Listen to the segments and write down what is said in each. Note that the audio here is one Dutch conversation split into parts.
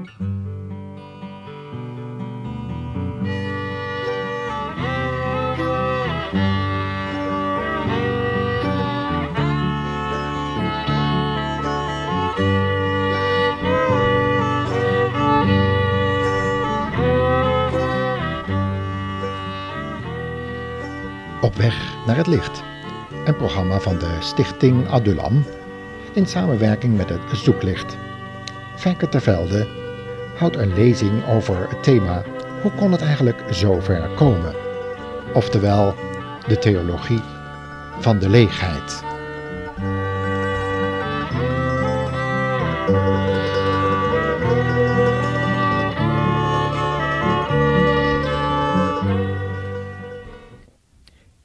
Op weg naar het licht. Een programma van de Stichting Adulam in samenwerking met het Zoeklicht. Fijke Tervelde houdt een lezing over het thema Hoe kon het eigenlijk zo ver komen? Oftewel de theologie van de leegheid.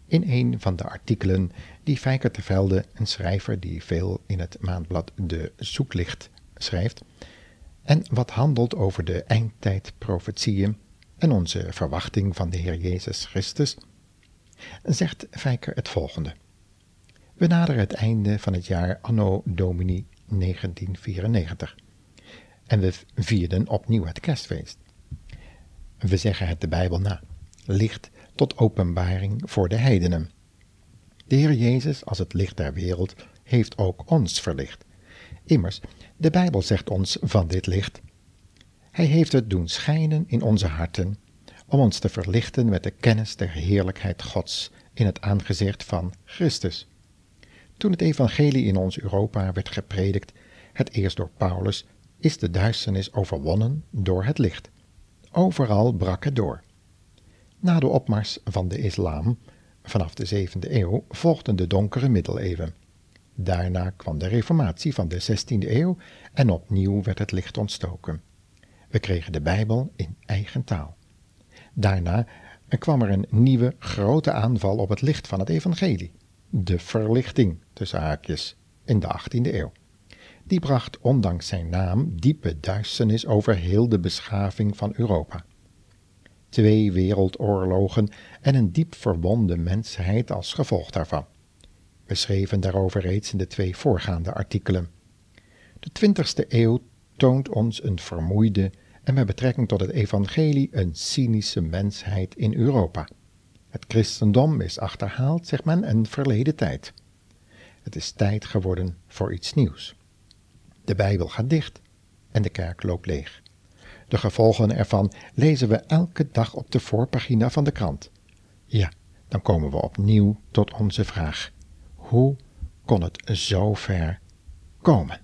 In een van de artikelen die Fijker Velde, een schrijver die veel in het maandblad De Zoeklicht schrijft, en wat handelt over de eindtijdprofetieën en onze verwachting van de Heer Jezus Christus, zegt Fijker het volgende. We naderen het einde van het jaar Anno Domini 1994 en we vierden opnieuw het kerstfeest. We zeggen het de Bijbel na. Licht tot openbaring voor de heidenen. De Heer Jezus, als het licht der wereld, heeft ook ons verlicht. Immers, de Bijbel zegt ons van dit licht. Hij heeft het doen schijnen in onze harten, om ons te verlichten met de kennis der heerlijkheid Gods in het aangezicht van Christus. Toen het evangelie in ons Europa werd gepredikt, het eerst door Paulus, is de duisternis overwonnen door het licht. Overal brak het door. Na de opmars van de islam vanaf de 7e eeuw volgden de donkere middeleeuwen. Daarna kwam de reformatie van de 16e eeuw en opnieuw werd het licht ontstoken. We kregen de Bijbel in eigen taal. Daarna kwam er een nieuwe grote aanval op het licht van het evangelie, de verlichting tussen haakjes, in de 18e eeuw. Die bracht ondanks zijn naam diepe duisternis over heel de beschaving van Europa twee wereldoorlogen en een diep verwonde mensheid als gevolg daarvan. We schreven daarover reeds in de twee voorgaande artikelen. De twintigste eeuw toont ons een vermoeide en met betrekking tot het evangelie een cynische mensheid in Europa. Het christendom is achterhaald, zegt men, een verleden tijd. Het is tijd geworden voor iets nieuws. De Bijbel gaat dicht en de kerk loopt leeg. De gevolgen ervan lezen we elke dag op de voorpagina van de krant. Ja, dan komen we opnieuw tot onze vraag: hoe kon het zo ver komen?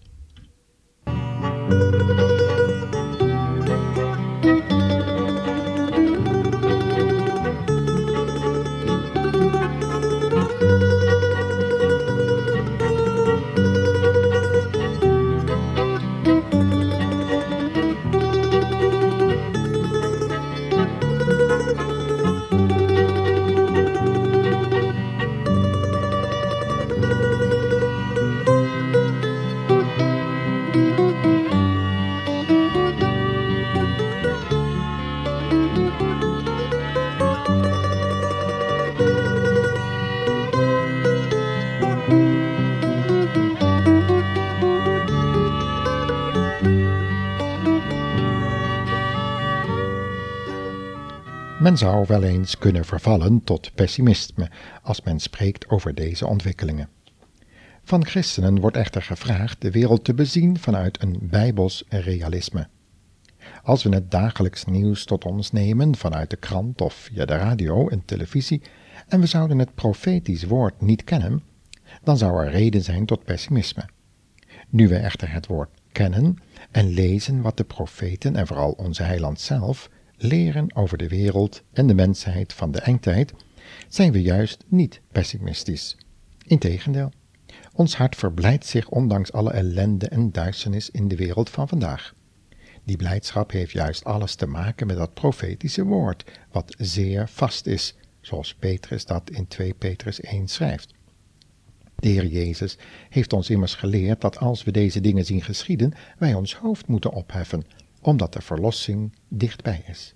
Men zou wel eens kunnen vervallen tot pessimisme als men spreekt over deze ontwikkelingen. Van christenen wordt echter gevraagd de wereld te bezien vanuit een bijbels realisme. Als we het dagelijks nieuws tot ons nemen vanuit de krant of via de radio en televisie en we zouden het profetisch woord niet kennen, dan zou er reden zijn tot pessimisme. Nu we echter het woord kennen en lezen wat de profeten en vooral onze heiland zelf leren over de wereld en de mensheid van de eindtijd, zijn we juist niet pessimistisch. Integendeel, ons hart verblijdt zich ondanks alle ellende en duisternis in de wereld van vandaag. Die blijdschap heeft juist alles te maken met dat profetische woord, wat zeer vast is, zoals Petrus dat in 2 Petrus 1 schrijft. De Heer Jezus heeft ons immers geleerd dat als we deze dingen zien geschieden, wij ons hoofd moeten opheffen, omdat de verlossing dichtbij is.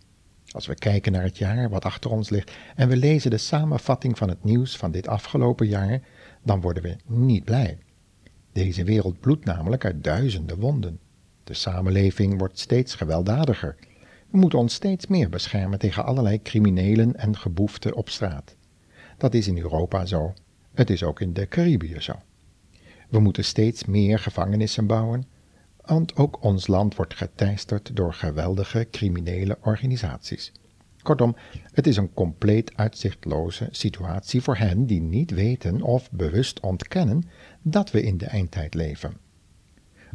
Als we kijken naar het jaar wat achter ons ligt en we lezen de samenvatting van het nieuws van dit afgelopen jaar, dan worden we niet blij. Deze wereld bloedt namelijk uit duizenden wonden. De samenleving wordt steeds gewelddadiger. We moeten ons steeds meer beschermen tegen allerlei criminelen en geboeften op straat. Dat is in Europa zo. Het is ook in de Caribië zo. We moeten steeds meer gevangenissen bouwen, want ook ons land wordt geteisterd door geweldige criminele organisaties. Kortom, het is een compleet uitzichtloze situatie voor hen die niet weten of bewust ontkennen dat we in de eindtijd leven.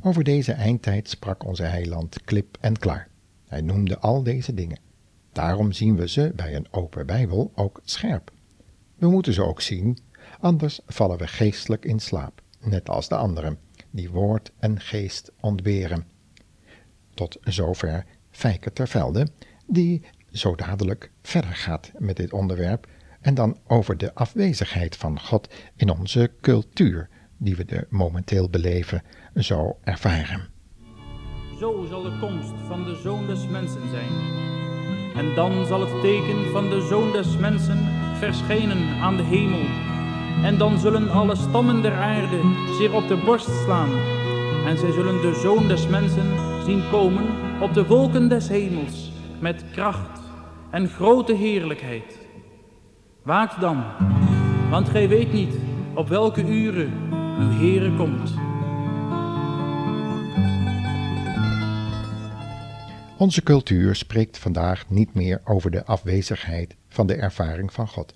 Over deze eindtijd sprak onze heiland klip en klaar. Hij noemde al deze dingen. Daarom zien we ze bij een open Bijbel ook scherp. We moeten ze ook zien, anders vallen we geestelijk in slaap, net als de anderen, die woord en geest ontberen. Tot zover Fijke Tervelde, die zo dadelijk verder gaat met dit onderwerp en dan over de afwezigheid van God in onze cultuur, die we de momenteel beleven, zo ervaren. Zo zal de komst van de Zoon des Mensen zijn. En dan zal het teken van de Zoon des Mensen verschijnen aan de hemel. En dan zullen alle stammen der aarde zich op de borst slaan. En zij zullen de Zoon des Mensen zien komen op de wolken des hemels met kracht en grote heerlijkheid. Waakt dan, want gij weet niet op welke uren uw komt. Onze cultuur spreekt vandaag niet meer over de afwezigheid van de ervaring van God,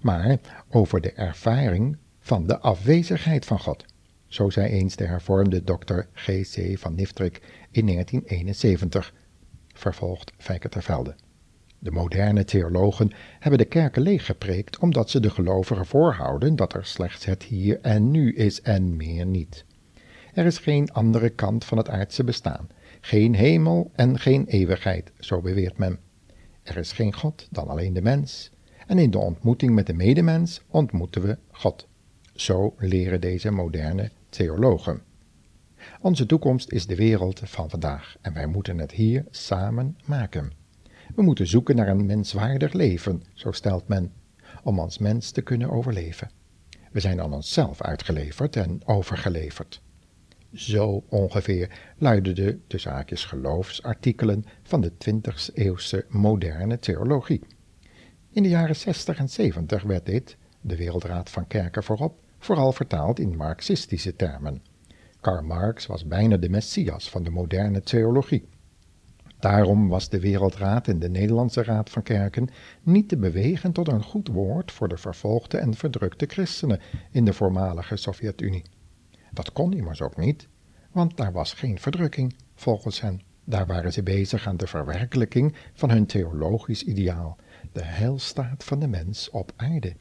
maar over de ervaring van de afwezigheid van God. Zo zei eens de hervormde dokter G.C. van Niftrik in 1971, vervolgt Fijke Tervelde. De moderne theologen hebben de kerken leeggepreekt omdat ze de gelovigen voorhouden dat er slechts het hier en nu is en meer niet. Er is geen andere kant van het aardse bestaan, geen hemel en geen eeuwigheid, zo beweert men. Er is geen God dan alleen de mens, en in de ontmoeting met de medemens ontmoeten we God. Zo leren deze moderne theologen. Onze toekomst is de wereld van vandaag en wij moeten het hier samen maken. We moeten zoeken naar een menswaardig leven, zo stelt men, om als mens te kunnen overleven. We zijn aan onszelf uitgeleverd en overgeleverd. Zo ongeveer luiden de, zaakjes geloofsartikelen van de 20e eeuwse moderne theologie. In de jaren 60 en 70 werd dit, de Wereldraad van Kerken voorop, vooral vertaald in marxistische termen. Karl Marx was bijna de messias van de moderne theologie. Daarom was de Wereldraad en de Nederlandse Raad van Kerken niet te bewegen tot een goed woord voor de vervolgde en verdrukte christenen in de voormalige Sovjet-Unie. Dat kon immers ook niet, want daar was geen verdrukking, volgens hen. Daar waren ze bezig aan de verwerkelijking van hun theologisch ideaal, de heilstaat van de mens op aarde.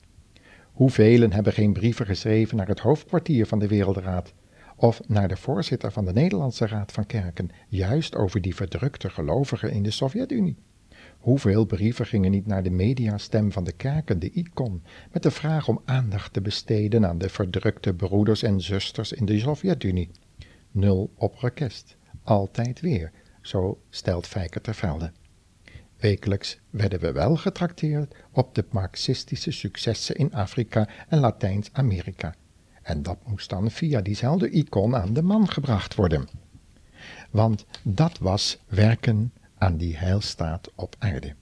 Hoeveel hebben geen brieven geschreven naar het hoofdkwartier van de Wereldraad, of naar de voorzitter van de Nederlandse Raad van Kerken, juist over die verdrukte gelovigen in de Sovjet-Unie. Hoeveel brieven gingen niet naar de mediastem van de kerken, de icon, met de vraag om aandacht te besteden aan de verdrukte broeders en zusters in de Sovjet-Unie? Nul op request, altijd weer, zo stelt Fijker ter Velde. Wekelijks werden we wel getrakteerd op de marxistische successen in Afrika en Latijns-Amerika, en dat moest dan via diezelfde icon aan de man gebracht worden. Want dat was werken aan die heilstaat op aarde.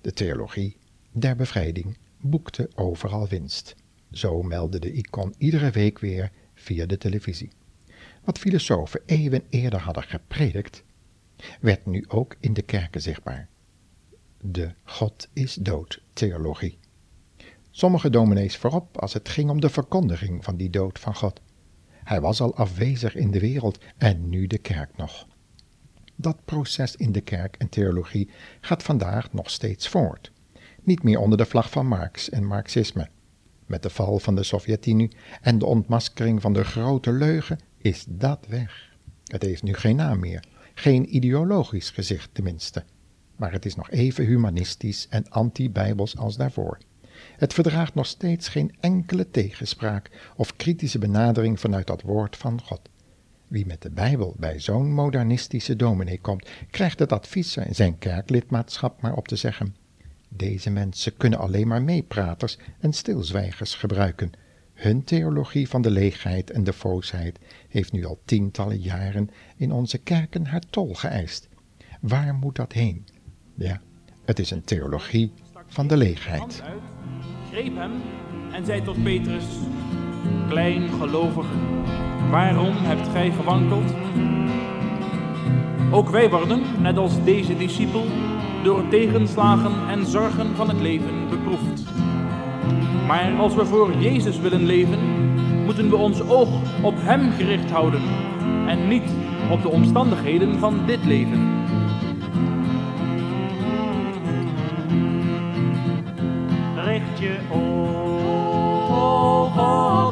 De theologie der bevrijding boekte overal winst. Zo meldde de icon iedere week weer via de televisie. Wat filosofen eeuwen eerder hadden gepredikt, werd nu ook in de kerken zichtbaar. De God is dood theologie. Sommige dominees voorop als het ging om de verkondiging van die dood van God. Hij was al afwezig in de wereld en nu de kerk nog. Dat proces in de kerk en theologie gaat vandaag nog steeds voort. Niet meer onder de vlag van Marx en Marxisme. Met de val van de Sovjet-Unie en de ontmaskering van de grote leugen is dat weg. Het heeft nu geen naam meer, geen ideologisch gezicht tenminste. Maar het is nog even humanistisch en anti-bijbels als daarvoor. Het verdraagt nog steeds geen enkele tegenspraak of kritische benadering vanuit dat woord van God. Wie met de Bijbel bij zo'n modernistische dominee komt, krijgt het advies zijn kerklidmaatschap maar op te zeggen. Deze mensen kunnen alleen maar meepraters en stilzwijgers gebruiken. Hun theologie van de leegheid en de voosheid heeft nu al tientallen jaren in onze kerken haar tol geëist. Waar moet dat heen? Ja, het is een theologie van de leegheid. Greep hem en zei tot Petrus: Klein gelovige, waarom hebt gij gewankeld? Ook wij worden, net als deze discipel, door tegenslagen en zorgen van het leven beproefd. Maar als we voor Jezus willen leven, moeten we ons oog op Hem gericht houden en niet op de omstandigheden van dit leven. Je oog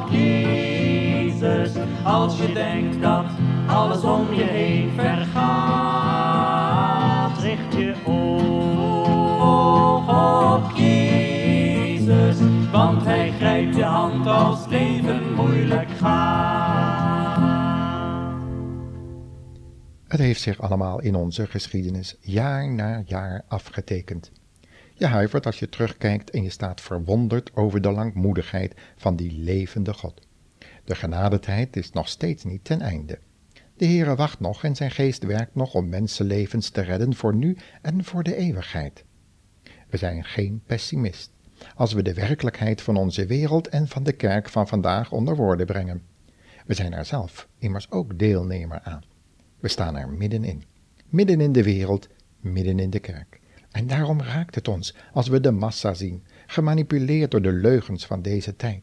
op Jezus als je denkt dat alles om je heen vergaat. Richt je oog op Jezus, want Hij grijpt je hand als leven moeilijk gaat. Het heeft zich allemaal in onze geschiedenis jaar na jaar afgetekend. Je huivert als je terugkijkt en je staat verwonderd over de langmoedigheid van die levende God. De genadetijd is nog steeds niet ten einde. De Heere wacht nog en zijn geest werkt nog om mensenlevens te redden voor nu en voor de eeuwigheid. We zijn geen pessimist als we de werkelijkheid van onze wereld en van de kerk van vandaag onder woorden brengen. We zijn er zelf immers ook deelnemer aan. We staan er middenin, midden in de wereld, midden in de kerk. En daarom raakt het ons als we de massa zien, gemanipuleerd door de leugens van deze tijd.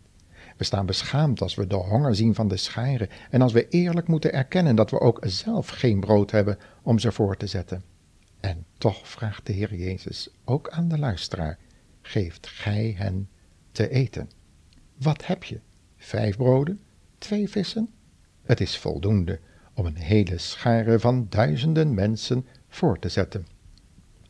We staan beschaamd als we de honger zien van de scharen en als we eerlijk moeten erkennen dat we ook zelf geen brood hebben om ze voor te zetten. En toch vraagt de Heer Jezus ook aan de luisteraar: geeft gij hen te eten? Wat heb je? Vijf broden? Twee vissen? Het is voldoende om een hele schare van duizenden mensen voor te zetten.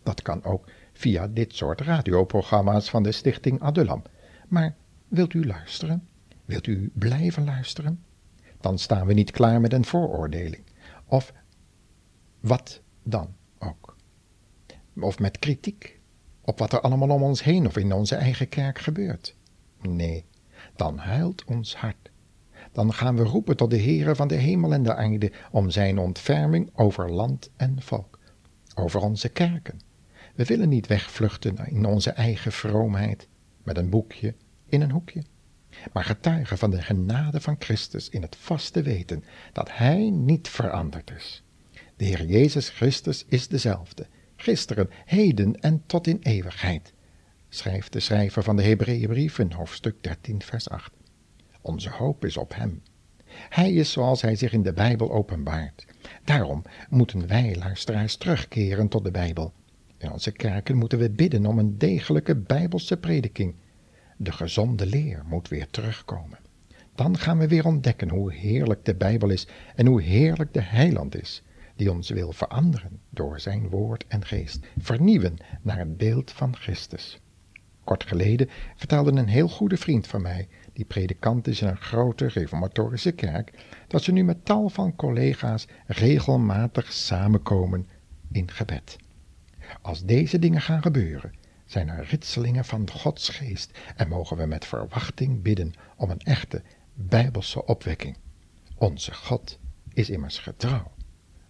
Dat kan ook via dit soort radioprogramma's van de Stichting Adulam. Maar wilt u luisteren? Wilt u blijven luisteren? Dan staan we niet klaar met een vooroordeling. Of wat dan ook. Of met kritiek op wat er allemaal om ons heen of in onze eigen kerk gebeurt. Nee, dan huilt ons hart. Dan gaan we roepen tot de Heere van de hemel en de aarde om zijn ontferming over land en volk, over onze kerken. We willen niet wegvluchten in onze eigen vroomheid, met een boekje in een hoekje maar getuigen van de genade van Christus in het vaste weten dat Hij niet veranderd is. De Heer Jezus Christus is dezelfde, gisteren, heden en tot in eeuwigheid, schrijft de schrijver van de Hebreeënbrief in hoofdstuk 13, vers 8. Onze hoop is op Hem. Hij is zoals Hij zich in de Bijbel openbaart. Daarom moeten wij, luisteraars, terugkeren tot de Bijbel. In onze kerken moeten we bidden om een degelijke Bijbelse prediking de gezonde leer moet weer terugkomen. Dan gaan we weer ontdekken hoe heerlijk de Bijbel is en hoe heerlijk de Heiland is, die ons wil veranderen door zijn woord en geest, vernieuwen naar het beeld van Christus. Kort geleden vertelde een heel goede vriend van mij, die predikant is in een grote reformatorische kerk, dat ze nu met tal van collega's regelmatig samenkomen in gebed. Als deze dingen gaan gebeuren, zijn er ritselingen van Gods geest en mogen we met verwachting bidden om een echte bijbelse opwekking. Onze God is immers getrouw.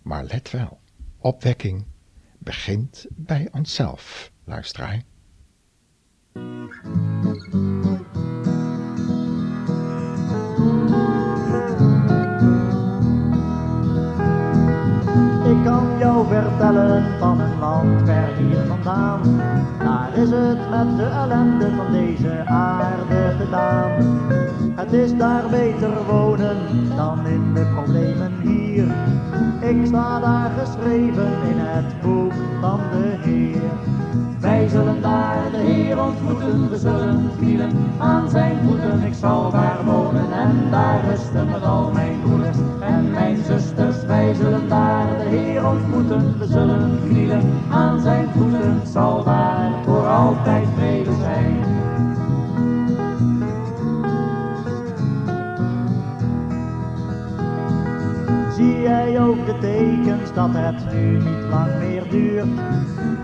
Maar let wel, opwekking begint bij onszelf, luisteraar. Vertellen van een land ver hier vandaan. Daar is het met de ellende van deze aarde gedaan. Het is daar beter wonen dan in de problemen hier. Ik sta daar geschreven in het boek van de Heer. Wij zullen daar de Heer ontmoeten, we zullen knielen aan zijn voeten. Ik zal daar wonen en daar rusten met al mijn broeders en mijn zusters. Wij zullen daar de Heer ontmoeten, we zullen knielen aan zijn voeten. Zal daar voor altijd vrede zijn. Zie jij ook de tekens dat het nu niet lang meer duurt?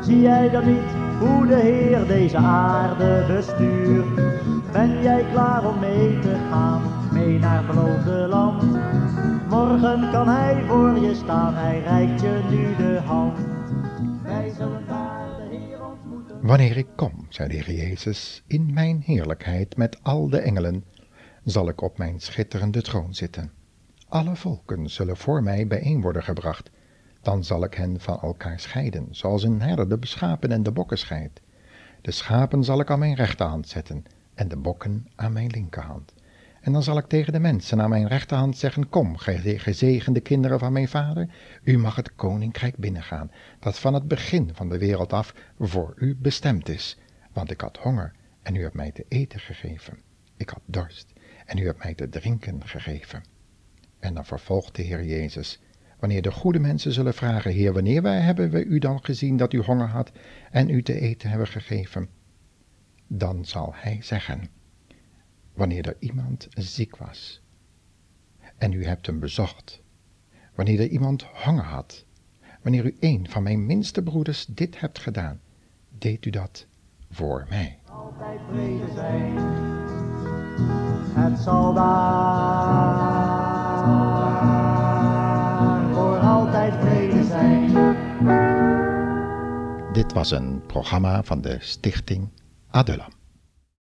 Zie jij dan niet hoe de Heer deze aarde bestuurt? Ben jij klaar om mee te gaan, mee naar beloofde land? Morgen kan hij voor je staan, hij reikt je nu de hand. Wij zullen daar de Heer ontmoeten. Wanneer ik kom, zei de Heer Jezus, in mijn heerlijkheid met al de engelen, zal ik op mijn schitterende troon zitten. Alle volken zullen voor mij bijeen worden gebracht. Dan zal ik hen van elkaar scheiden, zoals een herder de schapen en de bokken scheidt. De schapen zal ik aan mijn rechterhand zetten en de bokken aan mijn linkerhand. En dan zal ik tegen de mensen aan mijn rechterhand zeggen, kom, gezegende kinderen van mijn vader, u mag het koninkrijk binnengaan, dat van het begin van de wereld af voor u bestemd is. Want ik had honger en u hebt mij te eten gegeven. Ik had dorst en u hebt mij te drinken gegeven. En dan vervolgt de Heer Jezus, wanneer de goede mensen zullen vragen, Heer, wanneer wij hebben we u dan gezien dat u honger had en u te eten hebben gegeven? Dan zal hij zeggen, wanneer er iemand ziek was en u hebt hem bezocht, wanneer er iemand honger had, wanneer u een van mijn minste broeders dit hebt gedaan, deed u dat voor mij. Altijd vrede zijn. Het zal daar Dit was een programma van de stichting Adulam.